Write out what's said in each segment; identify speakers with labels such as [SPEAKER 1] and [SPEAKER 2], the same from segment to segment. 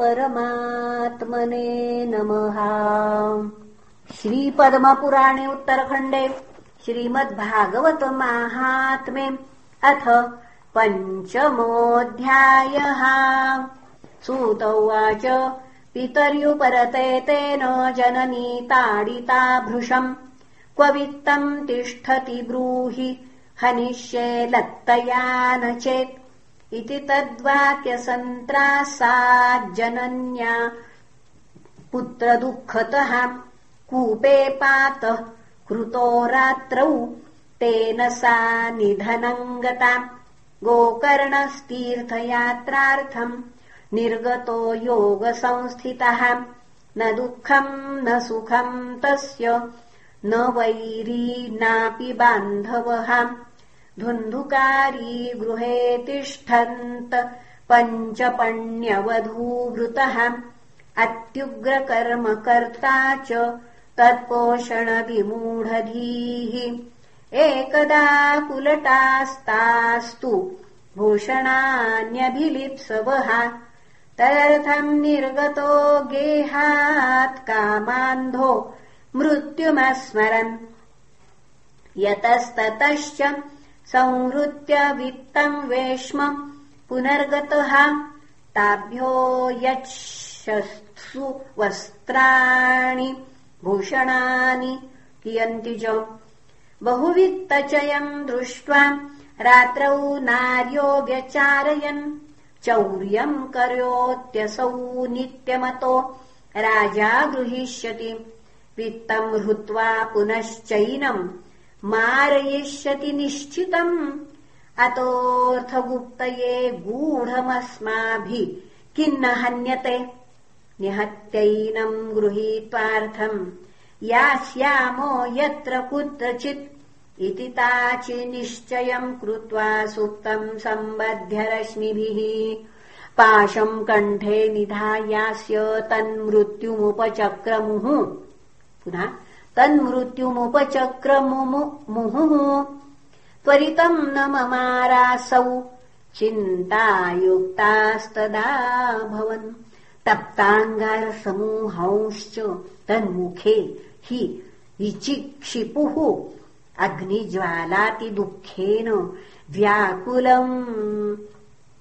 [SPEAKER 1] परमात्मने नमः। श्रीपद्मपुराणे उत्तरखण्डे श्रीमद्भागवतमाहात्म्ये अथ पञ्चमोऽध्यायः। सूत उवाच पितर्युपरते तेन जननी ताडिता भृशम् क्व वित्तम् तिष्ठति ब्रूहि हनिष्ये लत्तया न चेत् इति तद्वाक्यसन्त्रासाज्जनन्या। पुत्रदुःखतः कूपे पातः कृतो रात्रौ तेन सा निधनम् गता। गोकर्णस्तीर्थयात्रार्थम् निर्गतो योगसंस्थितः। न दुःखम् न सुखम् तस्य न वैरी नापि बान्धवः धुन्धुकारी गृहे तिष्ठन्त पञ्चपण्यवधूवृतः। अत्युग्रकर्मकर्ता च तत्पोषणविमूढधीः। एकदा कुलटास्तास्तु भूषणान्यभिलिप्सवः। तदर्थम् निर्गतो गेहात् कामान्धो मृत्युमस्मरन्। यतस्ततश्च संहृत्य वित्तम् वेश्म पुनर्गतः ताभ्यो यच्छस्तु वस्त्राणि भूषणानि कियन्ति च बहुवित्तचयम् दृष्ट्वा रात्रौ नार्यो व्यचारयन्। चौर्यम् करोत्यसौ नित्यमतो राजा गृहीष्यति। वित्तम् हृत्वा पुनश्चैनम् मारयिष्यति निश्चितम्। अतोऽर्थगुप्तये गूढमस्माभिः किन्न हन्यते? निहत्यैनम् गृहीत्वार्थम्। यास्यामो यत्र कुत्रचित्। इति ताचिनिश्चयम् कृत्वा सुप्तम् सम्बध्य रश्मिभिः पाशम् कण्ठे निधायास्य तन्मृत्युमुपचक्रमुः। पुनः तन्मृत्युमुपचक्रमुमुहुः त्वरितम् न ममारासौ। चिन्तायुक्तास्तदा भवन्। तप्ताङ्गारसमूहंश्च तन्मुखे हि विचिक्षिपुः। अग्निज्वालातिदुःखेन व्याकुलम्।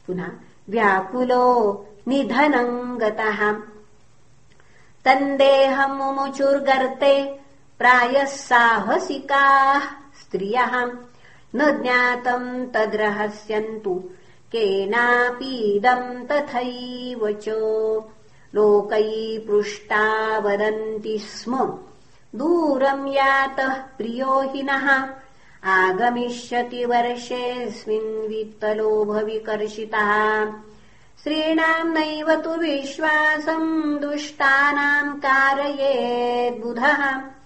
[SPEAKER 1] पुनः व्याकुलो निधनम् गतः। तन्देहमुमुचुर्गर्ते प्रायः साहसिकाः स्त्रियः। न ज्ञातम् तद्रहस्यन्तु केनापीदम् तथैव च। लोकै पृष्टा वदन्ति स्म। दूरम् यातः प्रियो हि नः आगमिष्यति वर्षेऽस्मिन् वित्तलोभविकर्षितः स्त्रीणाम् नैव तु विश्वासम् दुष्टानाम् कारयेद्बुधः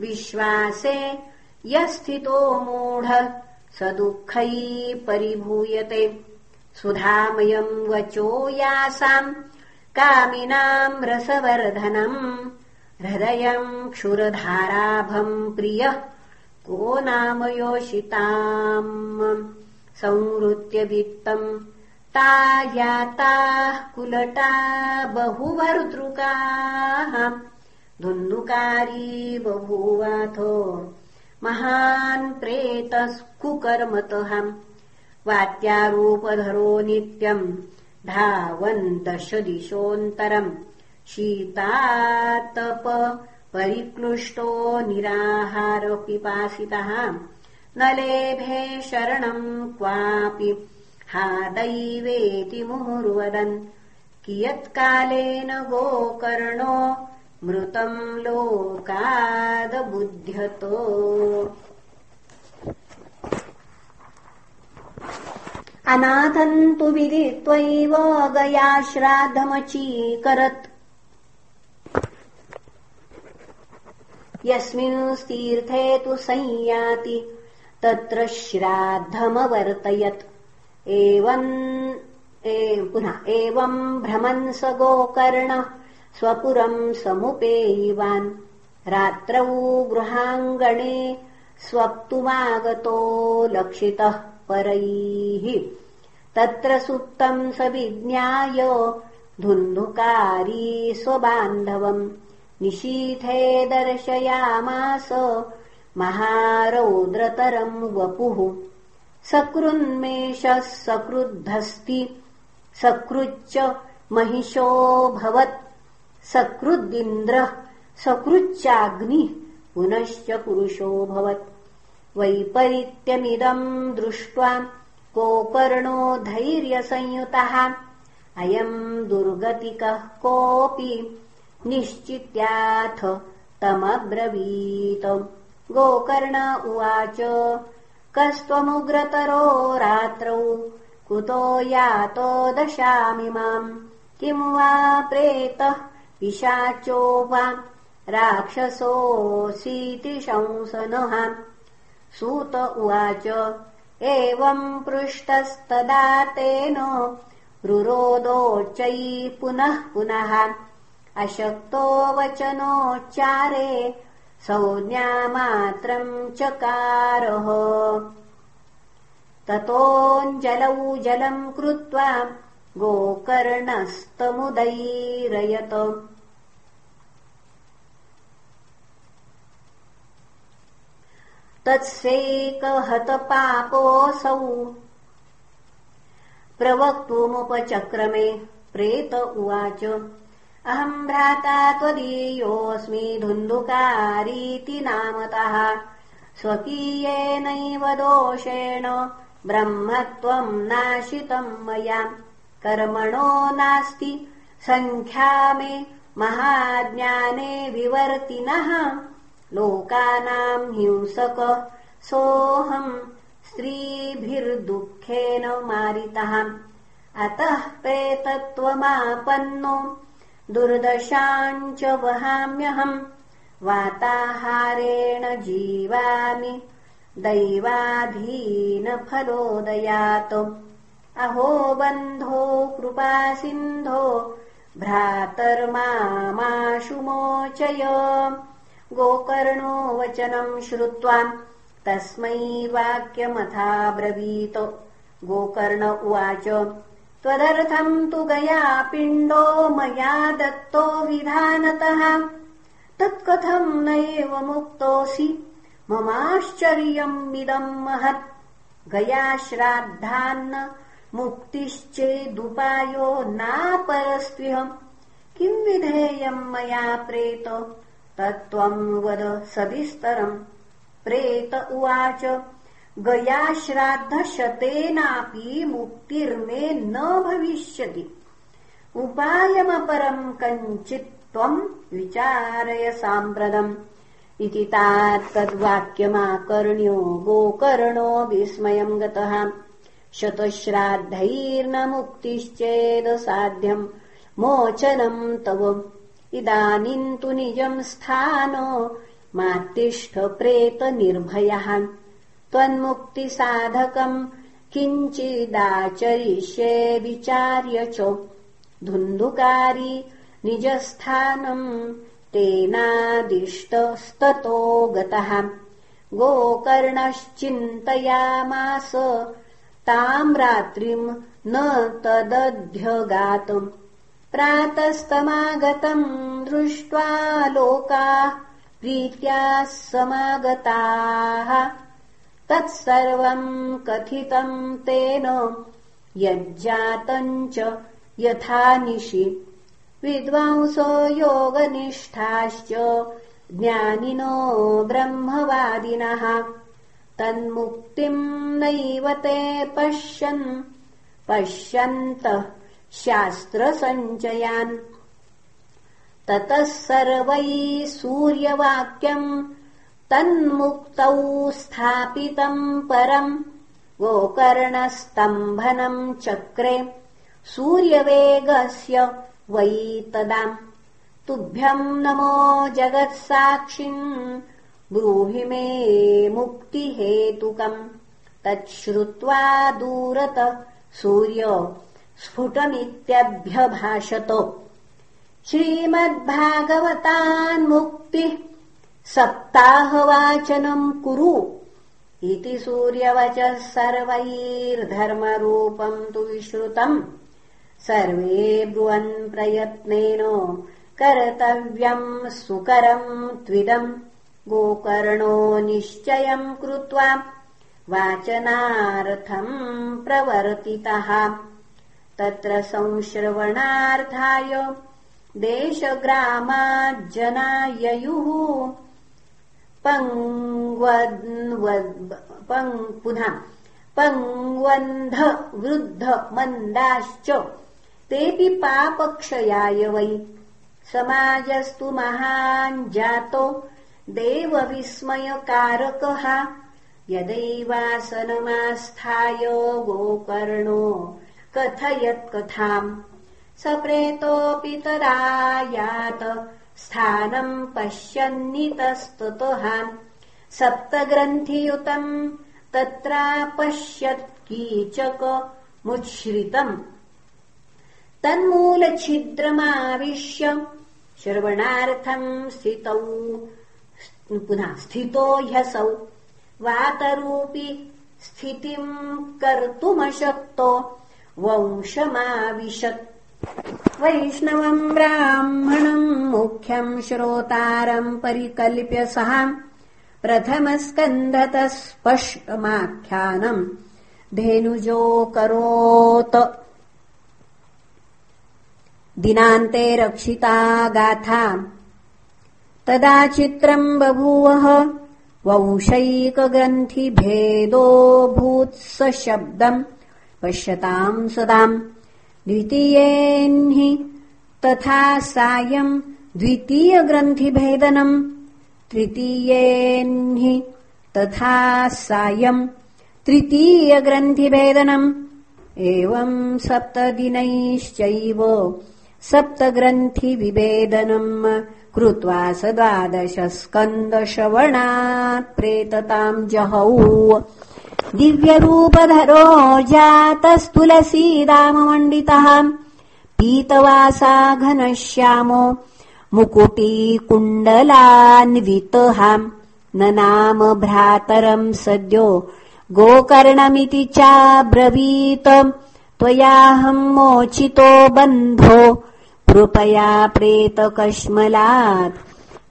[SPEAKER 1] विश्वासे यस्थितो मूढ स दुःखै परिभूयते। सुधामयम् वचो यासाम् कामिनाम् रसवर्धनम्। हृदयम् क्षुरधाराभम् प्रियः को नाम योषिताम्? संवृत्य वित्तम् ता याताः कुलटा बहुभर्तृकाः धुन्धुकारी बभूवाथो। महान् प्रेतः कुकर्मतः वात्यारूपधरो नित्यम् धावन्तश दिशोऽन्तरम् शीतातप परिक्लुष्टो निराहारपिपासितः। न लेभे शरणम् क्वापि हा दैवेति मुहुर्वदन्। कियत्कालेन गोकर्णो मृतम् लोकादबुध्यतो अनाथन्तु श्राद्धमचीकरत् यस्मिंस्तीर्थे तु संयाति तत्र श्राद्धमवर्तयत्। एवम् पुनः एवम् भ्रमन् स गोकर्ण स्वपुरम् समुपेयिवान्। रात्रौ गृहाङ्गणे स्वप्तुमागतो लक्षितः परैः। तत्र सुप्तम् स विज्ञाय धुन्धुकारी स्वबान्धवम्। निशीथे दर्शयामास महारौद्रतरम् वपुः। सकृन्मेषः सकृद्धस्ति। सकृच्च महिषोऽभवत् सकृदिन्द्रः सकृच्चाग्निः पुनश्च पुरुषोऽभवत् वैपरीत्यमिदम् दृष्ट्वा कोकर्णो धैर्यसंयुतः अयम् दुर्गतिकः कोऽपि निश्चित्याथ तमब्रवीत। गोकर्ण उवाच कस्त्वमुग्रतरो रात्रौ कुतो यातो दशामि माम्। वा प्रेतः पिशाचो वा राक्षसोऽसीति शंसनः। सूत उवाच एवम् पृष्टस्तदा तेन रुरोदोच्चैः पुनः पुनः। अशक्तो वचनोच्चारे संज्ञामात्रम् चकारः। ततोऽञ्जलौ जलम् कृत्वा गोकर्णस्तमुदैरयत तत्सेकहतपापोऽसौ। प्रवक्तुमुपचक्रमे प्रेत उवाच। अहम् भ्राता त्वदीयोऽस्मि धुन्धुकारीति नामतः। स्वकीयेनैव दोषेण ब्रह्मत्वम् नाशितम् मया कर्मणो नास्ति। सङ्ख्या मे महाज्ञाने विवर्तिनः। लोकानाम् हिंसक सोऽहम् स्त्रीभिर्दुःखेन मारितः। अतः प्रेतत्वमापन्नो। दुर्दशाम् च वहाम्यहम् वाताहारेण जीवामि। दैवाधीनफलोदयात् अहो बन्धो कृपासिन्धो भ्रातर्मामाशु मोचय। गोकर्णो वचनम् श्रुत्वा तस्मै वाक्यमथा ब्रवीत गोकर्ण उवाच त्वदर्थम् तु गया पिण्डो मया दत्तो विधानतः। तत्कथम् नैव मुक्तोऽसि ममाश्चर्यम् इदम् महत्। गया श्राद्धान्न मुक्तिश्चेदुपायो नापरस्त्विहम् किम् विधेयम् मया प्रेत? तत्त्वम् वद सविस्तरम्। प्रेत उवाच गया श्राद्धशतेनापि मुक्तिर्मे न भविष्यति। उपायमपरम् कञ्चित् त्वम् विचारय साम्प्रदम् इति तात्तद्वाक्यमाकर्ण्यो गोकर्णो विस्मयम् गतः शतश्राद्धैर्न मुक्तिश्चेदसाध्यम् मोचनम् तव। इदानीम् तु निजम् स्थान मात्तिष्ठ प्रेत निर्भयः त्वन्मुक्तिसाधकम् किञ्चिदाचरिष्ये विचार्य च। धुन्धुकारी निजस्थानम् तेनादिष्टस्ततो गतः। गोकर्णश्चिन्तयामास ताम् रात्रिम् न तदध्यगातम् प्रातस्तमागतम् दृष्ट्वा लोकाः प्रीत्याः समागताः। तत्सर्वम् कथितम् तेन यज्जातम् च यथानिशि विद्वांसो योगनिष्ठाश्च ज्ञानिनो ब्रह्मवादिनः तन्मुक्तिम् नैव ते पश्यन्। पश्यन्तः शास्त्रसञ्चयान्। ततः सर्वैः सूर्यवाक्यम् तन्मुक्तौ स्थापितम् परम्। गोकर्णस्तम्भनम् चक्रे सूर्यवेगस्य वै तदाम् तुभ्यम् नमो जगत्साक्षिम् ब्रूहि मे मुक्तिहेतुकम्। तच्छ्रुत्वा दूरत सूर्य स्फुटमित्यभ्यभाषत श्रीमद्भागवतान्मुक्तिः सप्ताहवाचनम् कुरु इति सूर्यवचः सर्वैर्धर्मरूपम् तु विश्रुतम् सर्वे ब्रुवन् प्रयत्नेन कर्तव्यम् सुकरम् त्विदम् गोकर्णो निश्चयम् कृत्वा वाचनार्थम् प्रवर्तितः। तत्र संश्रवणार्थाय देशग्रामाज्जनाययुः पुनः पङ्वन्ध वृद्ध मन्दाश्च तेऽपि पापक्षयाय वै। समाजस्तु महान् जातो देवविस्मयकारकः। यदैवासनमास्थाय गोकर्णो। कथयत्कथाम् स प्रेतोऽपि तदायात स्थानम् पश्यन्नितस्ततः। सप्तग्रन्थियुतम् तत्रापश्यत् कीचकमुच्छ्रितम् तन्मूलछिद्रमाविश्य। श्रवणार्थम् स्थितौ पुनः स्थितो ह्यसौ। वातरूपि स्थितिम् कर्तुमशक्तो। वंशमाविशत्। वैष्णवम् ब्राह्मणम् मुख्यम् श्रोतारम् परिकल्प्य सः। प्रथमस्कन्धतः स्पष्टमाख्यानम् धेनुजोऽकरोत् दिनान्ते रक्षिता गाथा तदा चित्रम् बभूवः वंशैकग्रन्थिभेदोऽभूत्स शब्दम् पश्यताम् सदाम् द्वितीयेऽह्नि तथा सायम् द्वितीयग्रन्थिभेदनम् तृतीयेऽह्नि तथा सायम् तृतीयग्रन्थिभेदनम् एवम् सप्तदिनैश्चैव सप्तग्रन्थिविभेदनम् कृत्वा स द्वादशस्कन्दश्रवणात् प्रेतताम् जहौ। दिव्यरूपधरो जातस्तुलसीदाममण्डितः पीतवासा घनश्यामो मुकुटीकुण्डलान्वितः। न नाम भ्रातरम् सद्यो गोकर्णमिति चाब्रवीत। त्वयाहम् मोचितो बन्धो कृपया प्रेतकश्मलात्।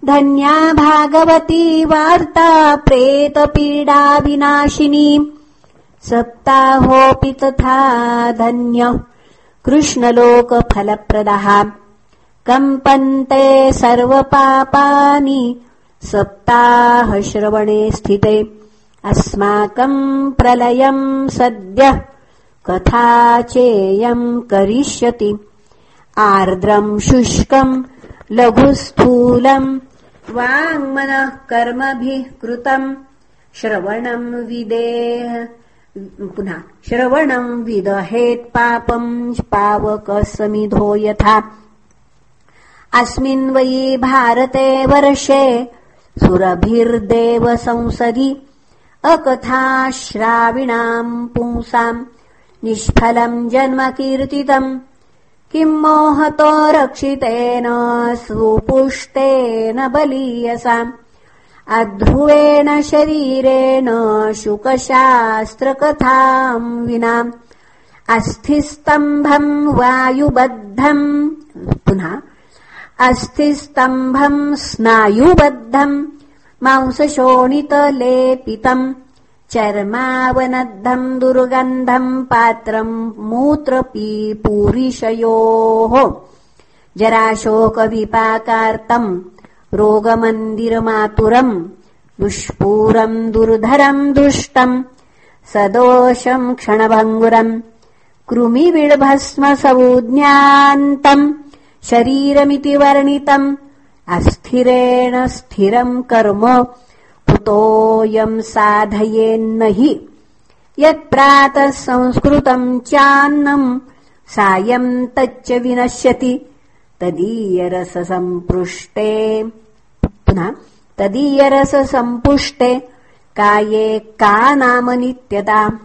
[SPEAKER 1] धन्या भागवती वार्ता प्रेतपीडाविनाशिनी सप्ताहोऽपि तथा धन्य। कृष्णलोकफलप्रदः। कम्पन्ते सर्वपापानि। सप्ताहश्रवणे स्थिते। अस्माकम् प्रलयम् सद्यः। कथा चेयम् करिष्यति आर्द्रम् शुष्कम् लघुस्थूलम् वाङ्मनः कर्मभिः कृतम् श्रवणम् विदेह पुनः श्रवणम् विदहेत्पापम् पावकसमिधो यथा। अस्मिन् वै भारते वर्षे सुरभिर्देव संसदि अकथाश्राविणाम् पुंसाम् निष्फलम् जन्मकीर्तितम् किम् मोहतो रक्षितेन सुपुष्टेन बलीयसाम् अध्रुवेण शरीरेण शुकशास्त्रकथाम् विना। अस्थिस्तम्भम् वायुबद्धम् पुनः अस्थिस्तम्भम् स्नायुबद्धम् मांसशोणितलेपितम् चर्मावनद्धम् दुर्गन्धम् पात्रम् मूत्रपीपूरिशयोः जराशोकविपाकार्तम् रोगमन्दिरमातुरम् दुष्पूरम् दुर्धरम् दुष्टम् सदोषम् क्षणभङ्गुरम् कृमिविड्भस्म सौज्ञान्तम् शरीरमिति वर्णितम् अस्थिरेण स्थिरम् कर्म कुतोऽयम् साधयेन्न हि यत्प्रातः संस्कृतम् चान्नम् सायम् तच्च विनश्यति। तदीयरससम्पृष्टे पुनः तदीयरससम्पुष्टे काये का नाम नित्यता?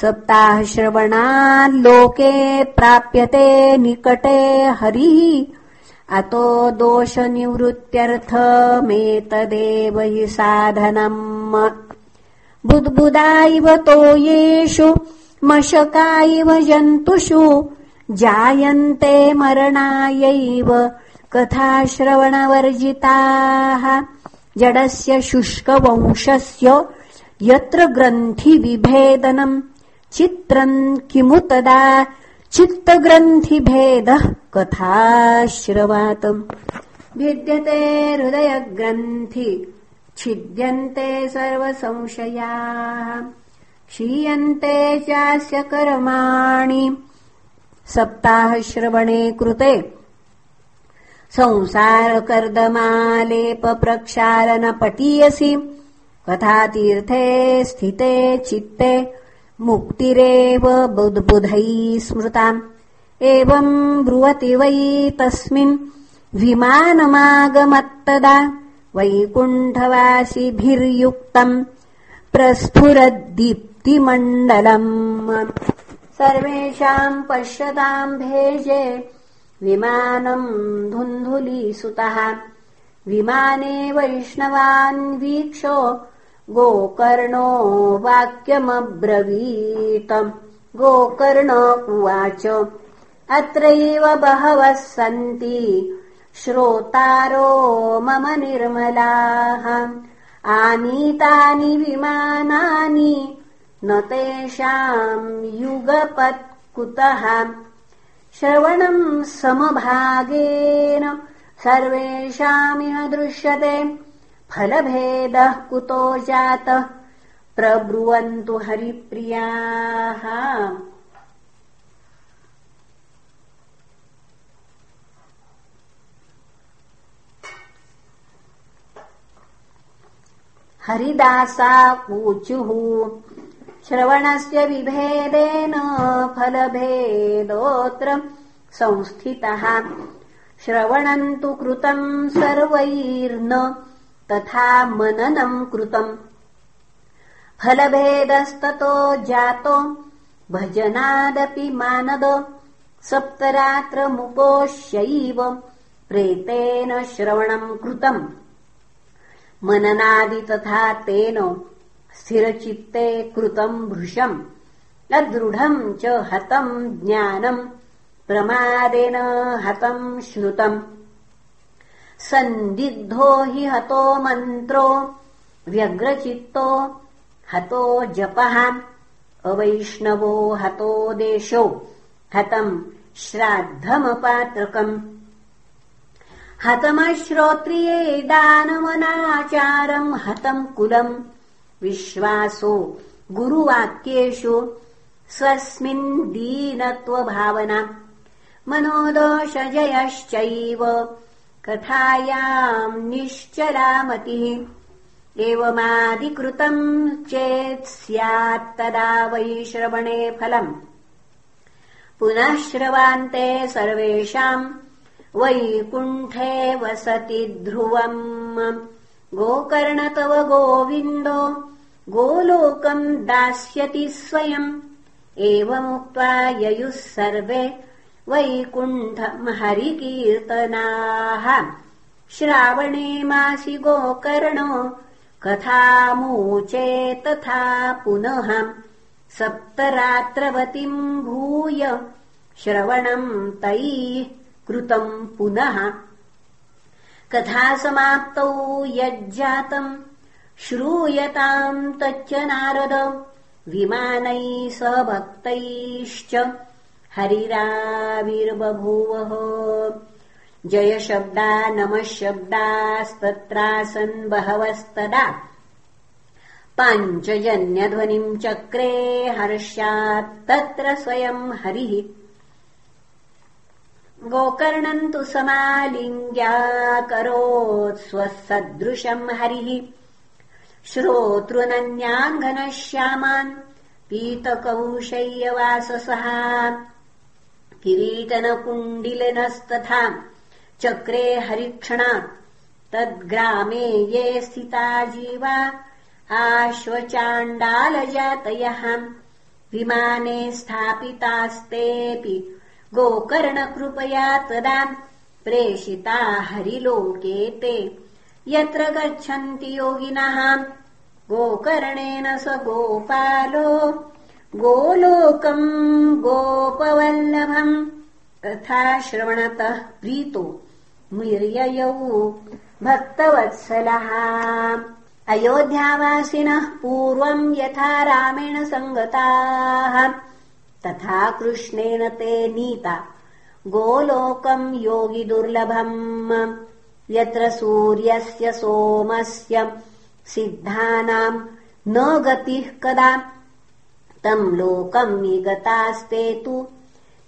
[SPEAKER 1] सप्ताहश्रवणाल्लोके प्राप्यते निकटे हरिः अतो दोषनिवृत्त्यर्थमेतदेव हि साधनम्। बुद्बुदा इव तोयेषु मशका इव जन्तुषु जायन्ते मरणायैव कथाश्रवणवर्जिताः। जडस्य शुष्कवंशस्य यत्र ग्रन्थिविभेदनम् चित्रम् किमु तदा चित्तग्रन्थिभेदः कथाश्रवातम्। भिद्यते हृदयग्रन्थि छिद्यन्ते सर्वसंशयाः क्षीयन्ते चास्य कर्माणि। सप्ताहश्रवणे कृते संसारकर्दमालेपप्रक्षालनपटीयसि। कथातीर्थे स्थिते चित्ते मुक्तिरेव बुद्बुधैः स्मृताम्। एवम् ब्रुवति वै तस्मिन् विमानमागमत्तदा वैकुण्ठवासिभिर्युक्तम् प्रस्फुरद्दीप्तिमण्डलम् सर्वेषाम् पश्यताम् भेजे विमानम् धुन्धुलीसुतः। विमाने वैष्णवान् वीक्षो गोकर्णो वाक्यमब्रवीतम्। गोकर्ण उवाच अत्रैव बहवः सन्ति श्रोतारो मम निर्मलाः। आनीतानि विमानानि न तेषाम् युगपत्कुतः। श्रवणम् समभागेन सर्वेषामिह दृश्यते फलभेदः कुतो जातः प्रब्रुवन्तु हरिप्रियाः। हरिदासा ऊचुः। श्रवणस्य विभेदेन फलभेदोऽत्र संस्थितः। श्रवणम् तु कृतम् सर्वैर्न तथा मननम् कृतम्। फलभेदस्ततो जातो भजनादपि मानद सप्तरात्रमुपोष्यैव प्रेतेन श्रवणम् कृतम्। मननादि तथा तेन स्थिरचित्ते कृतम् भृशम्। अदृढम् च हतम् ज्ञानम् प्रमादेन हतम् श्रुतम् सन्दिग्धो हि हतो मन्त्रो व्यग्रचित्तो हतो जपः। अवैष्णवो हतो देशो हतम् श्राद्धमपात्रकम्। हतमश्रोत्रिये दानमनाचारम् हतम् कुलम्। विश्वासो गुरुवाक्येषु स्वस्मिन् दीनत्वभावना। मनोदोषजयश्चैव कथायाम् निश्चलामतिः। एवमादिकृतम् चेत् स्यात्तदा वै श्रवणे फलम्। पुनः श्रवान्ते सर्वेषाम्। वैकुण्ठे वसति ध्रुवम्। गोकर्ण तव गोविन्दो। गोलोकम् दास्यति स्वयम्। एवमुक्त्वा ययुः सर्वे वैकुण्ठम् हरिकीर्तनाः श्रावणे मासि गोकर्णो कथामूचे तथा पुनः सप्तरात्रवतीम् भूय श्रवणम् तैः कृतम् पुनः। कथासमाप्तौ यज्जातम् श्रूयताम् तच्च नारद विमानैः भक्तैश्च हरिराविर्बभूवः जयशब्दा नमः शब्दास्तत्रासन् बहवस्तदा। पाञ्चजन्यध्वनिम् चक्रे हर्ष्यात्तत्र स्वयम् हरिः। गोकर्णम् तु समालिङ्ग्याकरोत् स्वसदृशम् हरिः। श्रोतृनन्याङ्गनश्यामान् पीतकौशय्यवाससः किरीटनकुण्डिलिनस्तथा चक्रे हरिक्षणात् तद्ग्रामे ये स्थिता जीवा आश्वचाण्डालजातयः विमाने स्थापितास्तेऽपि गोकर्णकृपया तदा प्रेषिता हरिलोके ते। यत्र गच्छन्ति योगिनः गोकर्णेन स गोपालो गोलोकम् गोपवल्लभम् तथा श्रवणतः प्रीतो मीर्ययौ भक्तवत्सलः। अयोध्यावासिनः पूर्वम् यथा रामेण सङ्गताः तथा कृष्णेन ते नीता। गोलोकम् योगिदुर्लभम् यत्र सूर्यस्य सोमस्य सिद्धानाम् न गतिः कदा तम् लोकम् निगतास्ते तु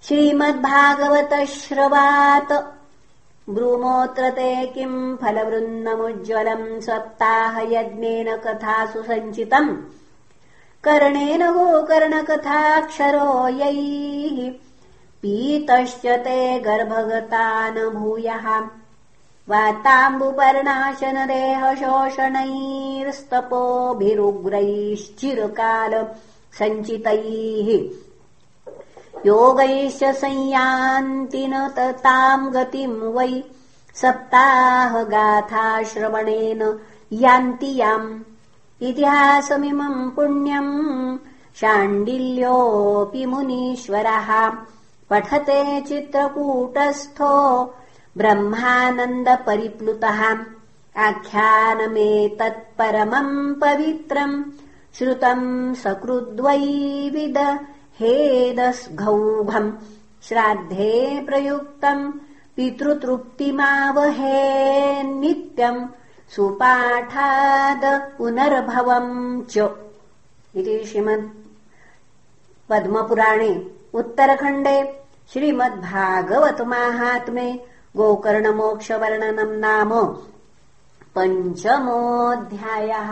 [SPEAKER 1] श्रीमद्भागवतश्रवात्। ब्रूमोऽत्र ते किम् फलवृन्दमुज्ज्वलम् सप्ताहयज्ञेन कथासु सञ्चितम् कर्णेन गोकर्णकथाक्षरो यैः पीतश्च ते गर्भगतान् भूयः वाताम्बुपर्णाशनदेहशोषणैस्तपोभिरुग्रैश्चिरकाल सञ्चितैः। योगैश्च संयान्ति न ताम् गतिम् वै सप्ताहगाथाश्रवणेन यान्ति याम् इतिहासमिमम् पुण्यम् शाण्डिल्योऽपि मुनीश्वरः। पठते चित्रकूटस्थो ब्रह्मानन्दपरिप्लुतः। आख्यानमेतत्परमम् पवित्रम् श्रुतम् सकृद्वैविद हेदस्घौघम्। श्राद्धे प्रयुक्तम् पितृतृप्तिमावहे नित्यम् सुपाठाद पुनर्भवम् च। इति श्रीमद् पद्मपुराणे उत्तरखण्डे श्रीमद्भागवतमाहात्म्ये गोकर्णमोक्षवर्णनम् नाम पञ्चमोऽध्यायः